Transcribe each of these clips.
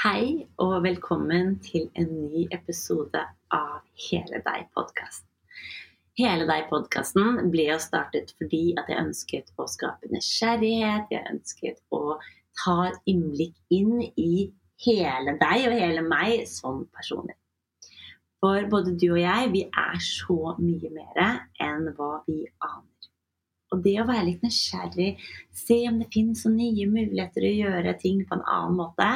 Hei og velkommen til en ny episode av Hele deg-podkasten. Hele deg-podkasten ble jo startet fordi at jeg ønsket å skape nysgjerrighet. Jeg ønsket å ta innblikk inn i hele deg og hele meg som personer. For både du og jeg, vi er så mye mer enn hva vi aner. Og det å være litt nysgjerrig, se om det noen nye muligheter å gjøre ting på en annen måte,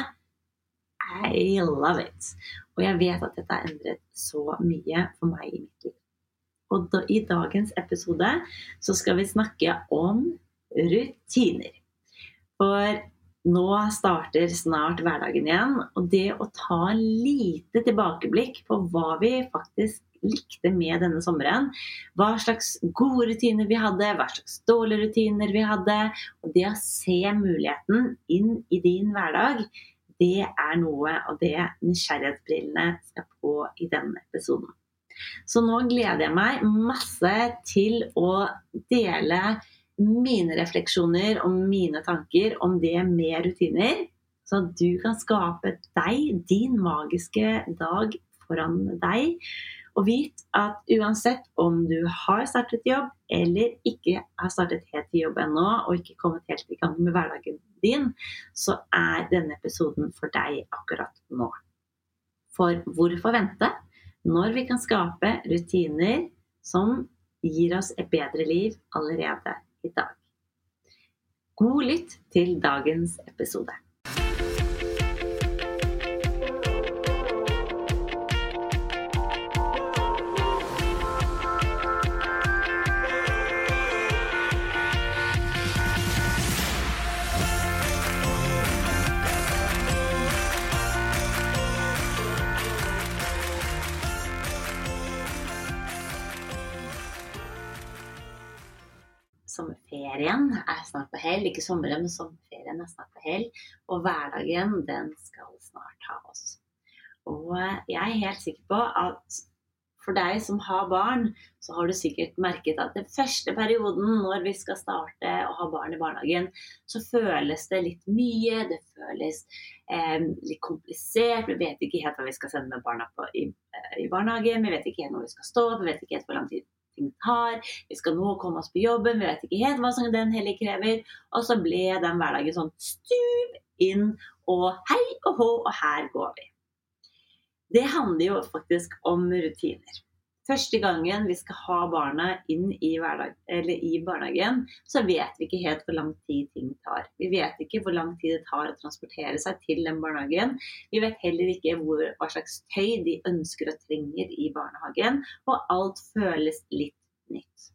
I love it. Og jeg vet at dette har endret så mye for meg i mitt liv. Og da, i dagens episode så skal vi snakke om rutiner. For nå starter snart hverdagen igjen, og det å ta lite tilbakeblikk på hva vi faktisk likte med denne sommeren, hva slags gode rutiner vi hadde, hva slags dårlige rutiner vi hadde, og det å se muligheten inn i din hverdag, det er noe av det nysgjerrighetsbrillene skal på i denne episoden. Så nå gleder jeg meg masse til å dele mine refleksjoner og mine tanker om det med rutiner. Så at du kan skape deg, din magiske dag foran deg. Og vit at uansett om du har startet jobb eller ikke har startet helt i jobb ennå, og ikke kommet helt i gang med hverdagen din, så er denne episoden for deg akkurat nå. For hvorfor vente når vi kan skape rutiner som gir oss et bedre liv allerede i dag? God lytt til dagens episode. Ikke sommeren, men sommerferien er snart på hell. Og hverdagen, den skal snart ha oss. Og jeg er helt sikker på at for deg som har barn, så har du sikkert merket at den første perioden når vi skal starte å ha barn i barnehagen, så føles det litt mye. Det føles eh, litt komplisert. Vi vet ikke helt hva vi skal sende med barna på i, eh, i barnehagen. Vi vet ikke helt når vi skal stå opp. Vi vet ikke helt hvor lang tid tar. Vi skal nå komme oss på jobben, vi vet ikke helt hva som den heller krever. Og så ble den hverdagen sånn stuv inn og hei og hå, og her går vi. Det handler jo faktisk om rutiner. Første gangen vi skal ha barna inn i, hverdag, i, barnehagen, så vet vi ikke helt hvor lang tid ting tar. Vi vet ikke hvor lang tid det tar å transportere seg til den barnehagen. Vi vet heller ikke hvor, hva slags tøy de ønsker og trenger i barnehagen. Og alt føles litt nytt.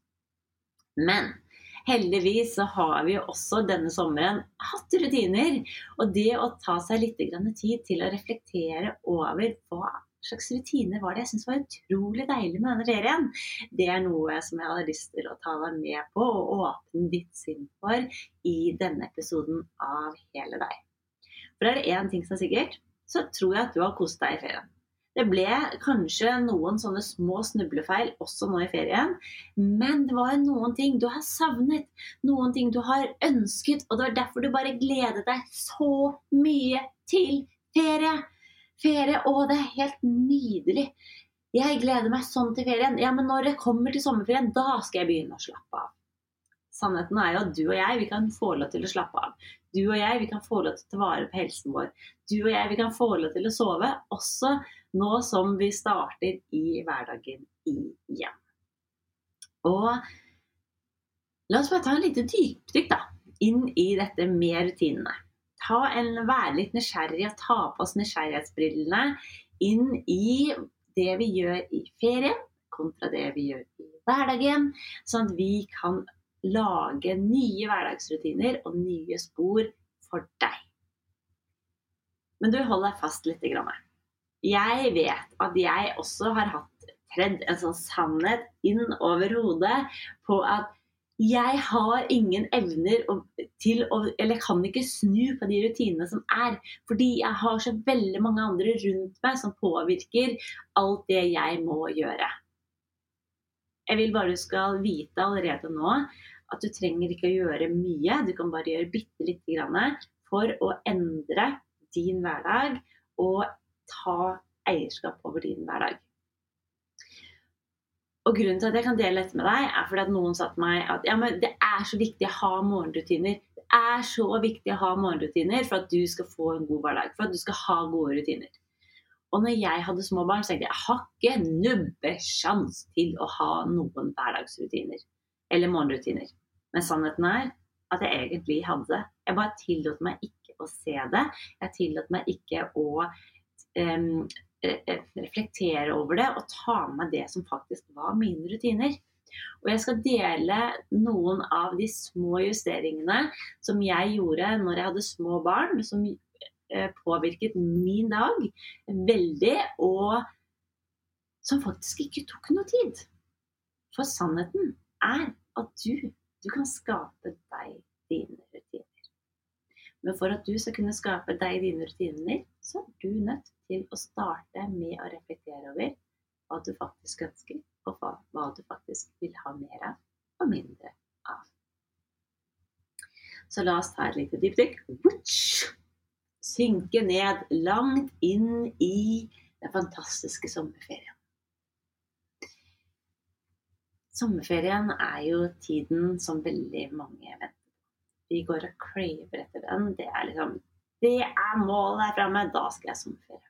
Men heldigvis så har vi også denne sommeren hatt rutiner. Og det å ta seg litt tid til å reflektere over hva slags rutiner var det jeg syntes var utrolig deilig med denne ferien? Det er noe som jeg har lyst til å ta deg med på og åpne ditt sinn for i denne episoden av Hele deg. For er det én ting som er sikkert, så tror jeg at du har kost deg i ferien. Det ble kanskje noen sånne små snublefeil også nå i ferien, men det var noen ting du har savnet, noen ting du har ønsket, og det var derfor du bare gledet deg så mye til ferie ferie. Å, det er helt nydelig. Jeg gleder meg sånn til ferien. Ja, men når det kommer til sommerferien, da skal jeg begynne å slappe av. Sannheten er jo at du og jeg vi kan få lov til å slappe av. Du og jeg vi kan få lov til å ta vare på helsen vår. Du og jeg vi kan få lov til å sove, også nå som vi starter i hverdagen igjen. Og la oss bare ta en liten dypdykk da, inn i dette med rutinene ta en, være litt nysgjerrig og ta på oss nysgjerrighetsbrillene inn i det vi gjør i ferien kontra det vi gjør i hverdagen, sånn at vi kan lage nye hverdagsrutiner og nye spor for deg. Men du, hold deg fast litt. Jeg vet at jeg også har hatt tredd en sånn sannhet inn over hodet på at jeg har ingen evner til å Eller kan ikke snu på de rutinene som er. Fordi jeg har så veldig mange andre rundt meg som påvirker alt det jeg må gjøre. Jeg vil bare du skal vite allerede nå at du trenger ikke å gjøre mye. Du kan bare gjøre bitte lite grann for å endre din hverdag og ta eierskap over din hverdag. Og grunnen til at jeg kan dele dette med deg, er fordi at noen sa til meg at ja, det er så viktig å ha morgenrutiner. Det er så viktig å ha morgenrutiner for at du skal få en god hverdag. For at du skal ha gode rutiner. Og når jeg hadde små barn, så tenkte jeg jeg har ikke nubbesjans til å ha noen hverdagsrutiner. Eller morgenrutiner. Men sannheten er at jeg egentlig hadde det. Jeg bare tillot meg ikke å se det. Jeg tillot meg ikke å um, reflektere over det og ta med det som faktisk var mine rutiner. Og jeg skal dele noen av de små justeringene som jeg gjorde når jeg hadde små barn, som påvirket min dag veldig, og som faktisk ikke tok noe tid. For sannheten er at du du kan skape deg dine rutiner. Men for at du skal kunne skape deg dine rutiner, så er du nødt til å starte med å reflektere over hva du faktisk ønsker, og hva du faktisk vil ha mer av og mindre av. Så la oss ta et lite dypdykk. Synke ned langt inn i den fantastiske sommerferien. Sommerferien er jo tiden som veldig mange venter på. Vi går og craver etter den. Det er liksom Det er målet her framme! Da skal jeg sommerferie.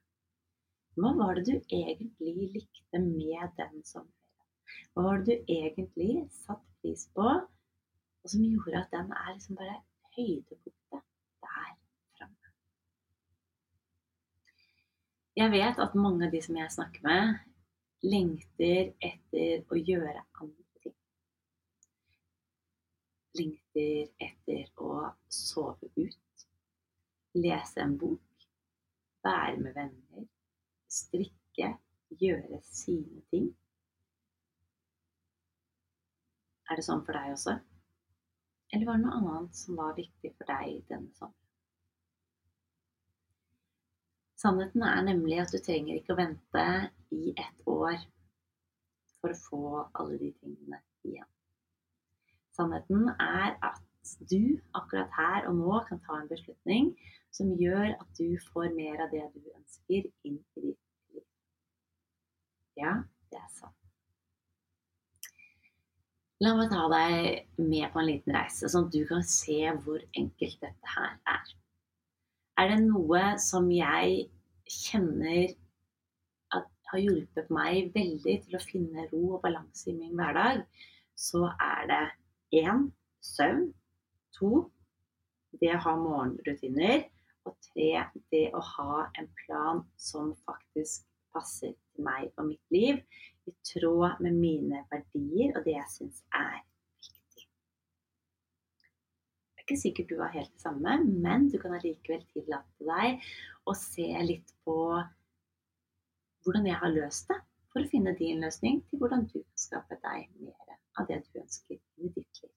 Hva var det du egentlig likte med den sommerferien? Hva var det du egentlig satte pris på, og som gjorde at den er liksom bare høydepunktet der framme? Jeg vet at mange av de som jeg snakker med, lengter etter å gjøre andre ting. Lengter etter å sove ut, lese en bok, være med venner, strikke, gjøre sine ting. Er det sånn for deg også? Eller var det noe annet som var viktig for deg denne sommeren? Sannheten er nemlig at du trenger ikke å vente i ett år for å få alle de tingene igjen. Sannheten er at du akkurat her og nå kan ta en beslutning som gjør at du får mer av det du ønsker, inn i ditt liv. Ja, det er sant. La meg ta deg med på en liten reise, sånn at du kan se hvor enkelt dette her er. Er det noe som jeg kjenner har hjulpet meg veldig til å finne ro og balanse i min hverdag, så er det én søvn. To det å ha morgenrutiner. Og tre det å ha en plan som faktisk passer til meg og mitt liv. I tråd med mine verdier og det jeg syns er viktig. Det er ikke sikkert du har helt det samme, men du kan allikevel tillate deg å se litt på hvordan jeg har løst det, for å finne din løsning til hvordan du kan skape deg mer av det du ønsker i ditt liv.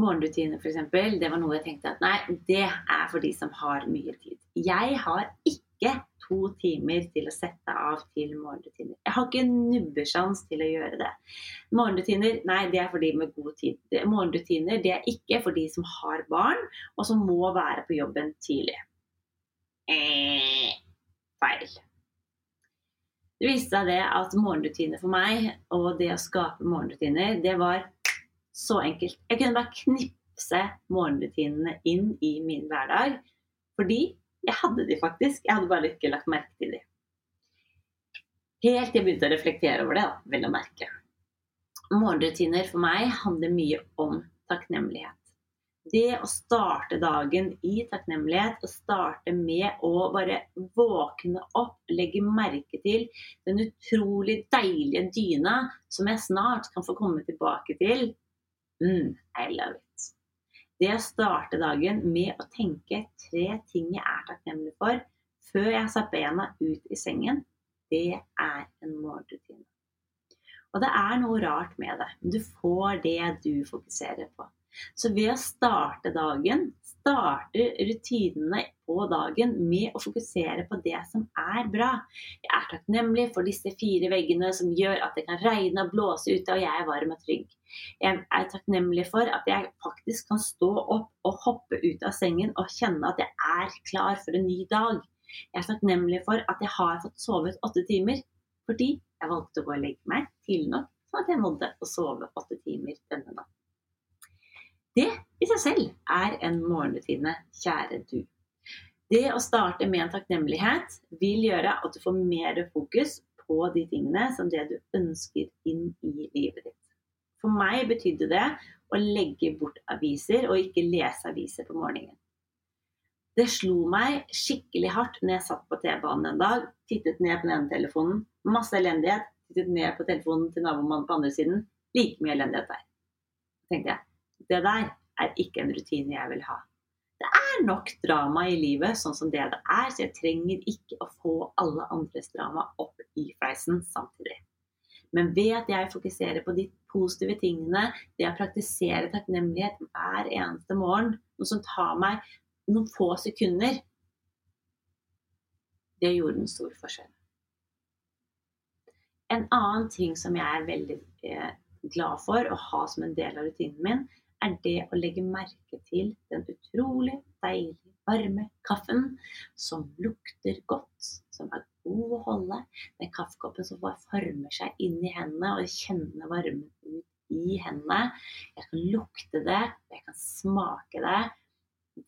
Morgenrutiner, f.eks., det var noe jeg tenkte at nei, det er for de som har mye tid. Jeg har ikke to timer til å sette av til morgenrutiner. Jeg har ikke nubbesjans til å gjøre det. Morgenrutiner, nei, det er for de med god tid. Morgenrutiner, det er ikke for de som har barn, og som må være på jobben tidlig. Eh feil. Det viste seg det at morgenrutiner for meg, og det å skape morgenrutiner, det var så enkelt. Jeg kunne bare knipse morgenrutinene inn i min hverdag. Fordi jeg hadde de faktisk. Jeg hadde bare ikke lagt merke til de. Helt til jeg begynte å reflektere over det, da, vel å merke. Morgenrutiner for meg handler mye om takknemlighet. Det å starte dagen i takknemlighet og starte med å bare våkne opp, legge merke til den utrolig deilige dyna som jeg snart kan få komme tilbake til mm, I love it. Det å starte dagen med å tenke tre ting jeg er takknemlig for før jeg har bena ut i sengen, det er en morgenrutine. Og det er noe rart med det. Du får det du fokuserer på. Så ved å starte dagen, starter rutinene på dagen med å fokusere på det som er bra. Jeg er takknemlig for disse fire veggene som gjør at det kan regne og blåse ute, og jeg er varm og trygg. Jeg er takknemlig for at jeg faktisk kan stå opp og hoppe ut av sengen og kjenne at jeg er klar for en ny dag. Jeg er takknemlig for at jeg har fått sovet åtte timer, fordi jeg valgte å gå og legge meg tidlig nok sånn at jeg nådde å sove åtte timer denne natten. Det i seg selv er en morgenrutine, kjære du. Det å starte med en takknemlighet vil gjøre at du får mer fokus på de tingene som det du ønsker inn i livet ditt. For meg betydde det å legge bort aviser og ikke lese aviser på morgenen. Det slo meg skikkelig hardt når jeg satt på T-banen en dag, tittet ned på den ene telefonen, masse elendighet, tittet ned på telefonen til nabomannen på andre siden, like mye elendighet der. Så tenkte jeg det der er ikke en rutine jeg vil ha. Det er nok drama i livet sånn som det det er, så jeg trenger ikke å få alle andres drama opp i fleisen samtidig. Men ved at jeg fokuserer på de positive tingene, det å praktisere takknemlighet hver eneste morgen, noe som tar meg noen få sekunder, det gjorde en stor forskjell. En annen ting som jeg er veldig eh, glad for å ha som en del av rutinen min, er det å legge merke til den utrolig deilige, varme kaffen som lukter godt, som er god å holde. Den kaffekoppen som bare former seg inn i hendene, og kjenner varmen ut i hendene. Jeg kan lukte det, jeg kan smake det.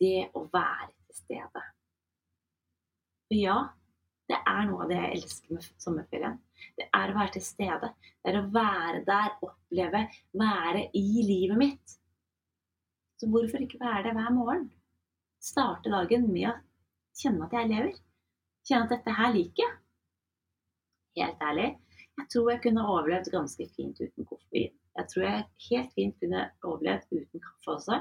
Det å være til stede. For ja, det er noe av det jeg elsker med sommerferien. Det er å være til stede. Det er å være der, oppleve, være i livet mitt. Så hvorfor ikke være det hver morgen? Starte dagen med å kjenne at jeg lever. Kjenne at dette her liker jeg. Helt ærlig, jeg tror jeg kunne overlevd ganske fint uten koffein. Jeg tror jeg helt fint kunne overlevd uten kaffe også.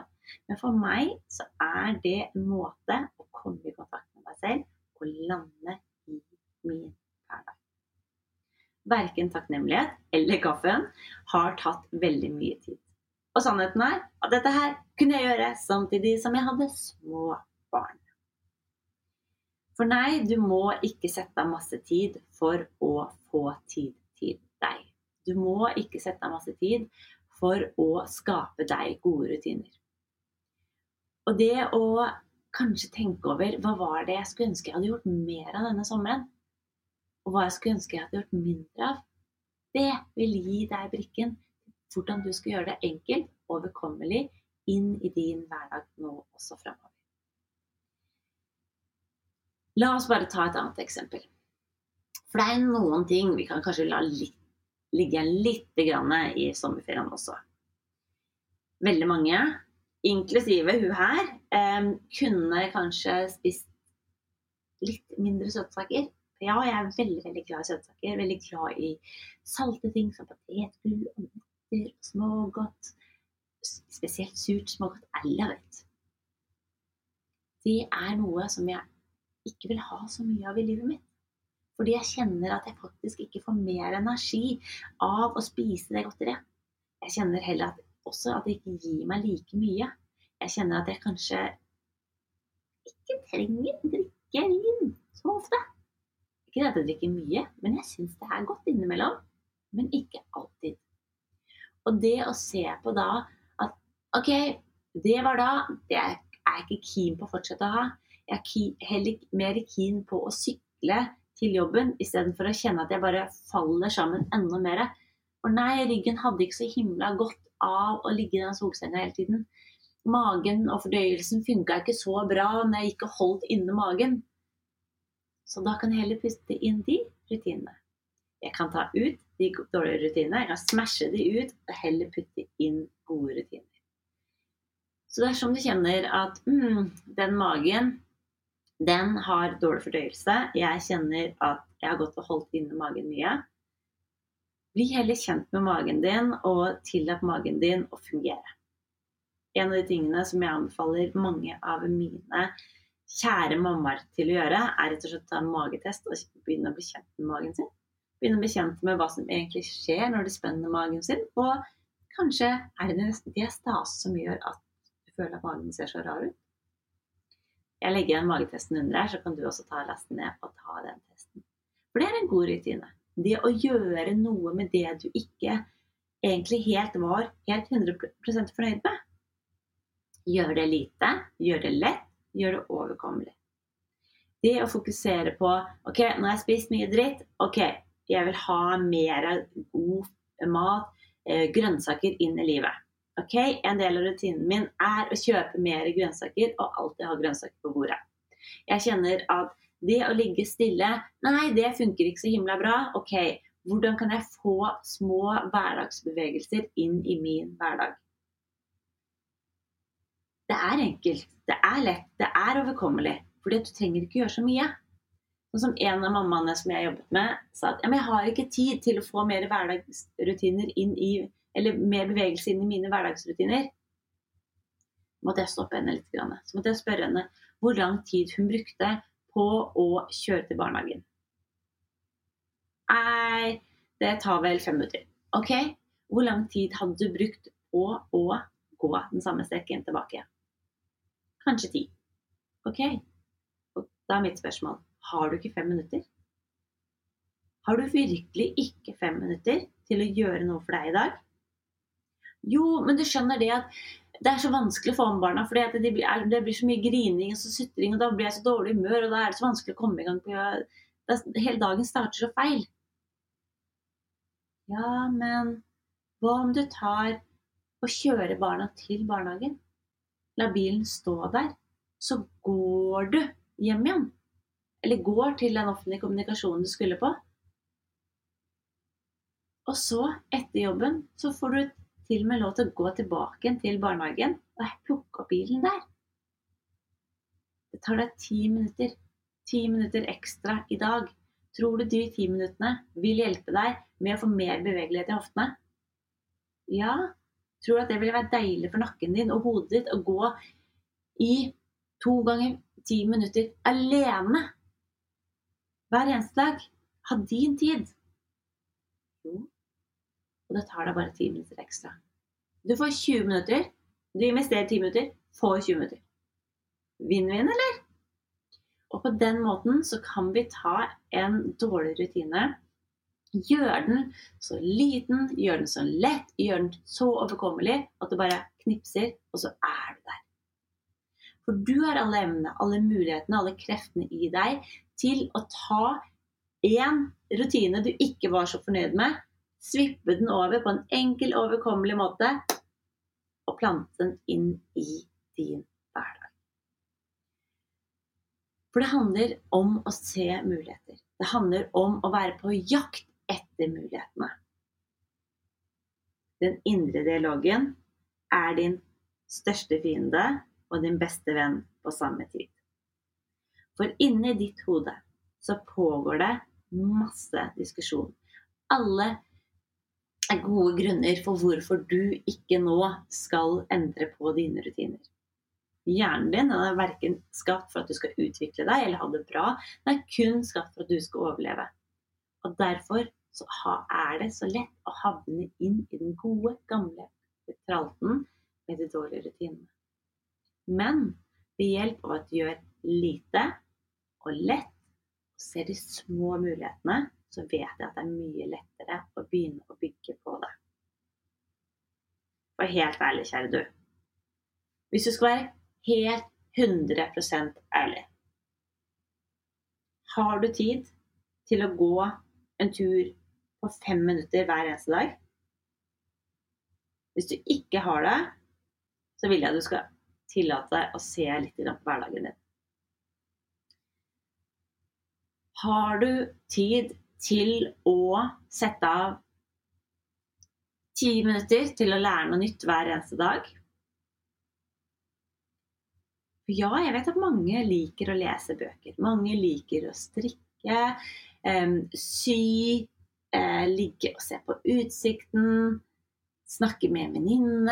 Men for meg så er det en måte å komme i kontakt med meg selv og lande i min hverdag. Verken takknemlighet eller kaffen har tatt veldig mye tid. Og sannheten er at dette her kunne jeg gjøre samtidig som jeg hadde små barn. For nei, du må ikke sette av masse tid for å få tid til deg. Du må ikke sette av masse tid for å skape deg gode rutiner. Og det å kanskje tenke over hva var det jeg skulle ønske jeg hadde gjort mer av denne sommeren, og hva jeg skulle ønske jeg hadde gjort mindre av, det vil gi deg brikken hvordan du skal gjøre det enkelt, og overkommelig, inn i din hverdag nå også fremover. La oss bare ta et annet eksempel. For det er noen ting vi kan kanskje la litt, ligge litt i sommerferien også. Veldig mange, inklusive hun her, eh, kunne kanskje spist litt mindre søtsaker. Ja, jeg er veldig veldig glad i søtsaker. Veldig glad i salte ting som potetgull og smågodt. Spesielt surt smågodt. eller love. Det er noe som jeg ikke vil ha så mye av i livet mitt. Fordi jeg kjenner at jeg faktisk ikke får mer energi av å spise det godteriet. Jeg kjenner heller at, også at det ikke gir meg like mye. Jeg kjenner at jeg kanskje ikke trenger drikke vin så ofte. Ikke at jeg drikker mye, men jeg syns det er godt innimellom. Men ikke alltid. Og det å se på da at OK, det var da. Det er jeg ikke keen på å fortsette å ha. Jeg er heller mer keen på å sykle til jobben istedenfor å kjenne at jeg bare faller sammen enda mer. For nei, ryggen hadde ikke så himla godt av å ligge i den solsenga hele tiden. Magen og fordøyelsen funka ikke så bra når jeg ikke holdt inne magen. Så da kan jeg heller puste inn de rutinene. Jeg kan ta ut de dårlige rutinene, jeg kan smashe de ut og heller putte inn gode rutiner. Så dersom du kjenner at mm, den magen den har dårlig fordøyelse, jeg kjenner at jeg har gått og holdt inne magen mye, bli heller kjent med magen din og tillat magen din å fungere. En av de tingene som jeg anbefaler mange av mine kjære mammaer til å gjøre, er rett og slett å ta en magetest og begynne å bli kjent med magen sin begynne å bli kjent med hva som egentlig skjer når de spenner magen sin. Og kanskje er det det diastase som gjør at du føler at magen ser så rar ut. Jeg legger igjen magetesten under her, så kan du også ta lasten ned og ta den testen. For det er en god rutine. Det å gjøre noe med det du ikke egentlig helt var helt 100 fornøyd med. Gjør det lite, gjør det lett, gjør det overkommelig. Det å fokusere på OK, nå har jeg spist mye dritt. OK, jeg vil ha mer god mat, eh, grønnsaker inn i livet. Ok, En del av rutinen min er å kjøpe mer grønnsaker og alltid ha grønnsaker på bordet. Jeg kjenner at det å ligge stille Nei, det funker ikke så himla bra. Ok, hvordan kan jeg få små hverdagsbevegelser inn i min hverdag? Det er enkelt, det er lett, det er overkommelig. Fordi du trenger ikke gjøre så mye. Sånn som en av mammaene som jeg jobbet med, sa at jeg har ikke tid til å få mer hverdagsrutiner inn i Eller mer bevegelse inn i mine hverdagsrutiner. Så måtte jeg stoppe henne litt. Så måtte jeg spørre henne hvor lang tid hun brukte på å kjøre til barnehagen. Nei, det tar vel fem minutter. OK, hvor lang tid hadde du brukt på å gå den samme strekken tilbake? Kanskje ti. OK. Og da er mitt spørsmål har du ikke fem minutter? Har du virkelig ikke fem minutter til å gjøre noe for deg i dag? Jo, men du skjønner det at det er så vanskelig å få med barna. For det, blir, det blir så mye grining og så sutring, og da blir jeg så dårlig humør, og da er det så vanskelig å komme i gang på Hele dagen starter så feil. Ja, men hva om du tar og kjører barna til barnehagen? La bilen stå der. Så går du hjem igjen. Eller går til den offentlige kommunikasjonen du skulle på. Og så, etter jobben, så får du til og med lov til å gå tilbake til barnehagen og plukke opp bilen der. Det tar deg ti minutter. Ti minutter ekstra i dag. Tror du de ti minuttene vil hjelpe deg med å få mer bevegelighet i hoftene? Ja. Tror du at det ville være deilig for nakken din og hodet ditt å gå i to ganger ti minutter alene hver eneste dag? Ha din tid. Jo, og det tar deg bare ti minutter ekstra. Du får 20 minutter. Du investerer 10 minutter, får 20 minutter. Vinn-vinn, eller? Og på den måten så kan vi ta en dårlig rutine, gjøre den så liten, gjøre den så lett, gjøre den så overkommelig at du bare knipser, og så er du der. For du har alle evnene, alle mulighetene, alle kreftene i deg til å ta én rutine du ikke var så fornøyd med, svippe den over på en enkel, overkommelig måte og plante den inn i din hverdag. For det handler om å se muligheter. Det handler om å være på jakt etter mulighetene. Den indre dialogen er din største fiende og din beste venn på samme tid. For inni ditt hode så pågår det masse diskusjon. Alle er gode grunner for hvorfor du ikke nå skal endre på dine rutiner. Hjernen din er verken skapt for at du skal utvikle deg eller ha det bra, den er kun skapt for at du skal overleve. Og Derfor er det så lett å havne inn i den gode, gamle tralten med de dårlige rutinene. Men ved hjelp av at du gjør lite og lett, og ser de små mulighetene, så vet jeg at det er mye lettere å begynne å bygge på det. For helt ærlig, kjære du. Hvis du skal være helt 100% ærlig Har du tid til å gå en tur på fem minutter hver eneste dag? Hvis du ikke har det, så vil jeg at du skal tillate deg å se litt på hverdagen din. Har du tid til å sette av ti minutter til å lære noe nytt hver eneste dag. Ja, jeg vet at mange liker å lese bøker. Mange liker å strikke, sy, uh, ligge og se på utsikten, snakke med en.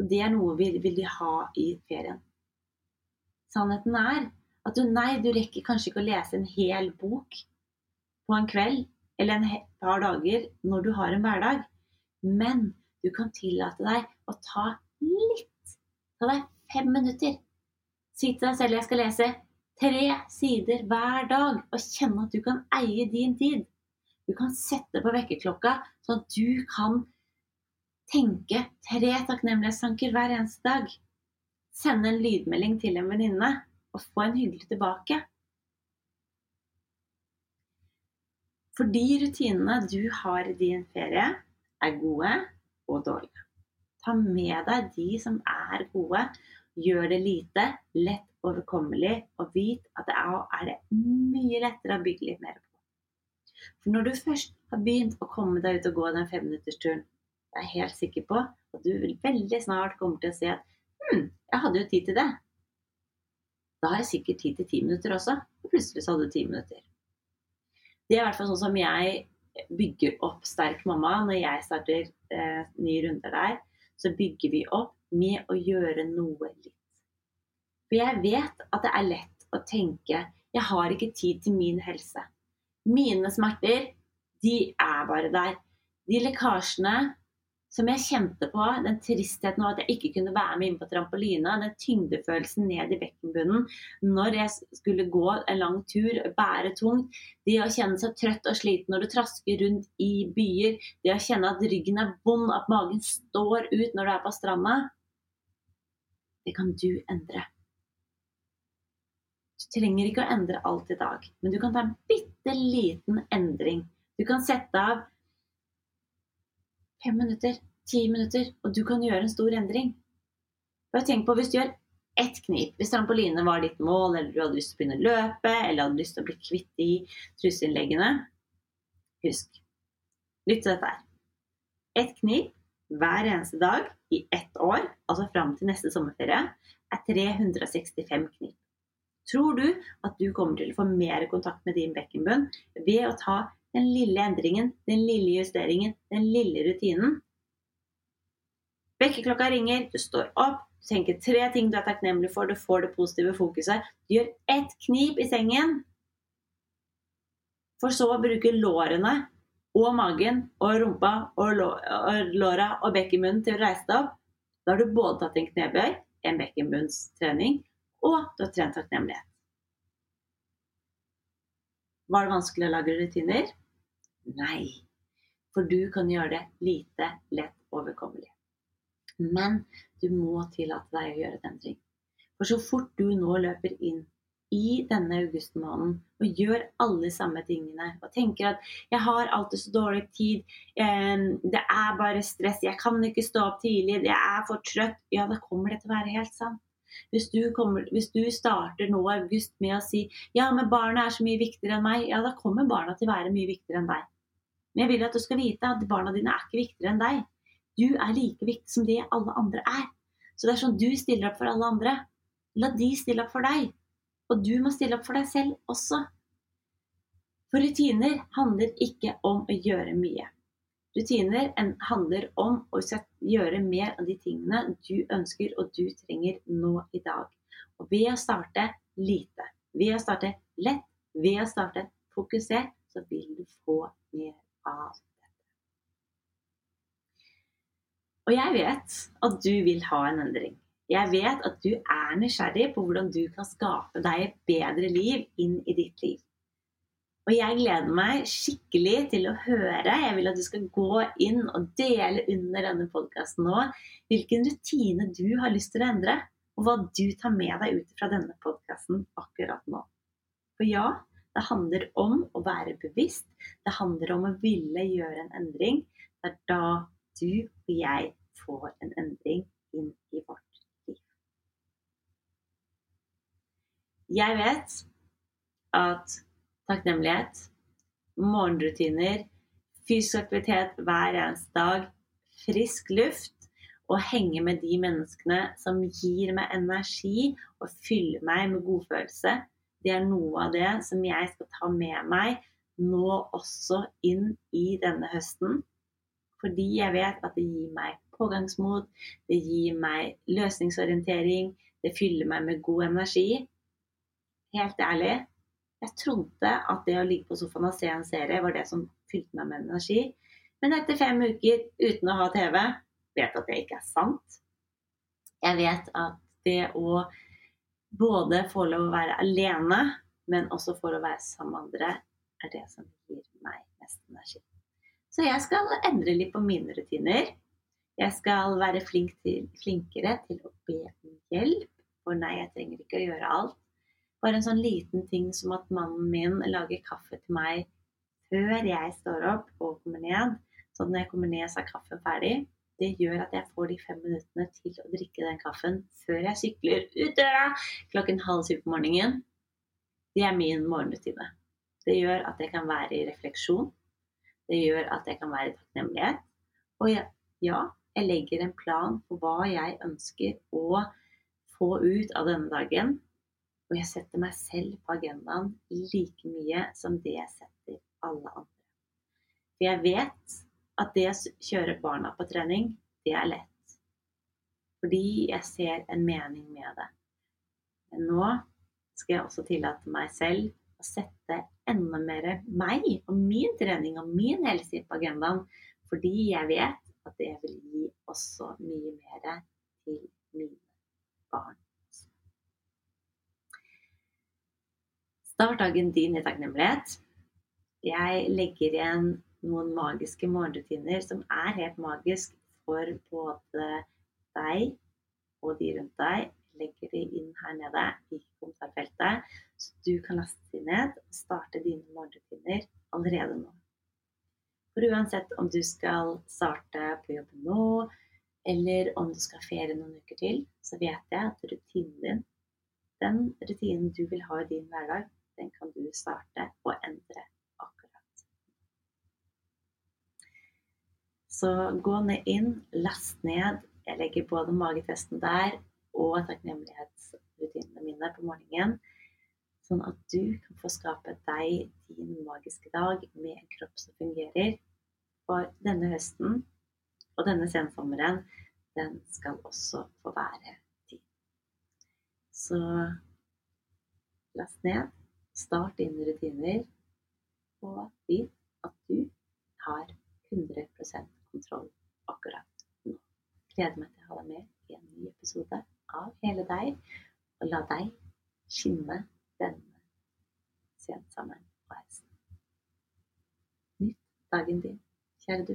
Det er noe vi vil ha i ferien. Sannheten er at du, nei, du rekker kanskje ikke å lese en hel bok på en kveld eller en par dager når du har en hverdag. Men du kan tillate deg å ta litt. Ta deg fem minutter Si til deg selv jeg skal lese tre sider hver dag, og kjenne at du kan eie din tid. Du kan sette på vekkerklokka, sånn at du kan tenke tre takknemlighetstanker hver eneste dag. Sende en lydmelding til en venninne og få en hyggelig tilbake. For de rutinene du har i din ferie, er gode og dårlige. Ta med deg de som er gode. Gjør det lite, lett overkommelig, og vit at det er, det mye lettere å bygge litt mer på. For når du først har begynt å komme deg ut og gå den femminuttersturen, jeg er helt sikker på at du veldig snart kommer til å si at hm, jeg hadde jo tid til det. Da har jeg sikkert tid til ti minutter også. Og plutselig så hadde du ti minutter. Det er i hvert fall sånn som jeg bygger opp Sterk mamma når jeg starter eh, nye runder der. Så bygger vi opp med å gjøre noe litt. For jeg vet at det er lett å tenke jeg har ikke tid til min helse. Mine smerter, de er bare der. De lekkasjene som jeg kjente på, den tristheten av at jeg ikke kunne være med inn på trampolina, den tyngdefølelsen ned i bekkenbunnen når jeg skulle gå en lang tur, bære tungt, det å kjenne seg trøtt og sliten når du trasker rundt i byer, det å kjenne at ryggen er vond, at magen står ut når du er på stranda, det kan du endre. Du trenger ikke å endre alt i dag, men du kan ta en bitte liten endring. Du kan sette av fem minutter, ti minutter, og du kan gjøre en stor endring. Bare tenk på hvis du gjør ett knip. Hvis trampoline var ditt mål, eller du hadde lyst til å begynne å løpe, eller hadde lyst til å bli kvitt de truseinnleggene Husk, lytt til dette her. Ett knip hver eneste dag i ett år, altså fram til neste sommerferie, er 365 knip. Tror du at du kommer til å få mer kontakt med din bekkenbunn ved å ta den lille endringen, den lille justeringen, den lille rutinen? Vekkerklokka ringer, du står opp, du tenker tre ting du er takknemlig for, du får det positive fokuset. Du gjør ett knip i sengen, for så å bruke lårene og magen og rumpa og låra og bekkenmunnen til å reise deg opp. Da har du både tatt en knebøy, en bekkenbunnstrening og du har trent takknemlighet. Var det vanskelig å lage rutiner? Nei. For du kan gjøre det lite lett overkommelig. Men du må tillate deg å gjøre et endring. For så fort du nå løper inn i denne augustmåneden og gjør alle samme tingene og tenker at 'jeg har alltid så dårlig tid', det er bare stress, 'jeg kan ikke stå opp tidlig', 'jeg er for trøtt', ja, da kommer det til å være helt sant. Hvis du, kommer, hvis du starter nå i august med å si ja, men barna er så mye viktigere enn meg, ja, da kommer barna til å være mye viktigere enn deg. Men jeg vil at du skal vite at barna dine er ikke viktigere enn deg. Du er like viktig som det alle andre er. Så det er sånn du stiller opp for alle andre. La de stille opp for deg. Og du må stille opp for deg selv også. For rutiner handler ikke om å gjøre mye. Rutiner handler om å gjøre mer av de tingene du ønsker og du trenger nå i dag. Og ved å starte lite, ved å starte lett, ved å starte fokusert, så vil du få mer av dette. Og jeg vet at du vil ha en endring. Jeg vet at du er nysgjerrig på hvordan du kan skape deg et bedre liv inn i ditt liv. Og jeg gleder meg skikkelig til å høre. Jeg vil at du skal gå inn og dele under denne podkasten nå hvilken rutine du har lyst til å endre, og hva du tar med deg ut fra denne podkasten akkurat nå. For ja, det handler om å være bevisst. Det handler om å ville gjøre en endring. Det er da du og jeg får en endring inn i vårt liv. Jeg vet at takknemlighet, morgenrutiner, fysisk aktivitet hver eneste dag, frisk luft og henge med de menneskene som gir meg energi og fyller meg med godfølelse. Det er noe av det som jeg skal ta med meg nå også inn i denne høsten. Fordi jeg vet at det gir meg pågangsmot, det gir meg løsningsorientering, det fyller meg med god energi. Helt ærlig, jeg trodde at det å ligge på sofaen og se en serie var det som fylte meg med energi. Men etter fem uker uten å ha TV, vet at det ikke er sant. Jeg vet at det å både få lov å være alene, men også få lov å være sammen med andre, er det som gir meg mest energi. Så jeg skal endre litt på mine rutiner. Jeg skal være flink til, flinkere til å be om hjelp. For nei, jeg trenger ikke å gjøre alt. Bare en sånn liten ting som at mannen min lager kaffe til meg før jeg står opp og kommer ned. Så når jeg kommer ned, så er kaffen ferdig. Det gjør at jeg får de fem minuttene til å drikke den kaffen før jeg sykler ut døra klokken halv syv på morgenen. Det er min morgenrutine. Det gjør at jeg kan være i refleksjon. Det gjør at jeg kan være i takknemlighet. Og ja, ja, jeg legger en plan for hva jeg ønsker å få ut av denne dagen. Og jeg setter meg selv på agendaen like mye som det jeg setter alle andre. For jeg vet at det å kjøre barna på trening, det er lett. Fordi jeg ser en mening med det. Men nå skal jeg også tillate meg selv å sette enda mer meg og min trening og min helse på agendaen. Fordi jeg vet at det vil gi også mye mer til mine barn. Start dagen din i takknemlighet. Jeg legger igjen noen magiske morgenrutiner som er helt magisk for både deg og de rundt deg. Legger de inn her nede i kommentarfeltet. Så du kan laste de ned og starte dine morgenrutiner allerede nå. For uansett om du skal starte på jobben nå, eller om du skal ferie noen uker til, så vet jeg at rutinen din, den rutinen du vil ha i din hverdag, den kan du starte og endre akkurat. Så gå ned inn, last ned. Jeg legger både magetesten der og takknemlighetsrutinene mine på morgenen. Sånn at du kan få skape deg din magiske dag med en kropp som fungerer. For denne høsten og denne sensommeren, den skal også få være din. Så last ned, start dine rutiner, og vit at du har 100 kontroll akkurat nå. Gleder meg til å ha deg med i en ny episode av Hele deg, og la deg skinne denne sent sammen på heisen. Nytt dagen din, kjære du.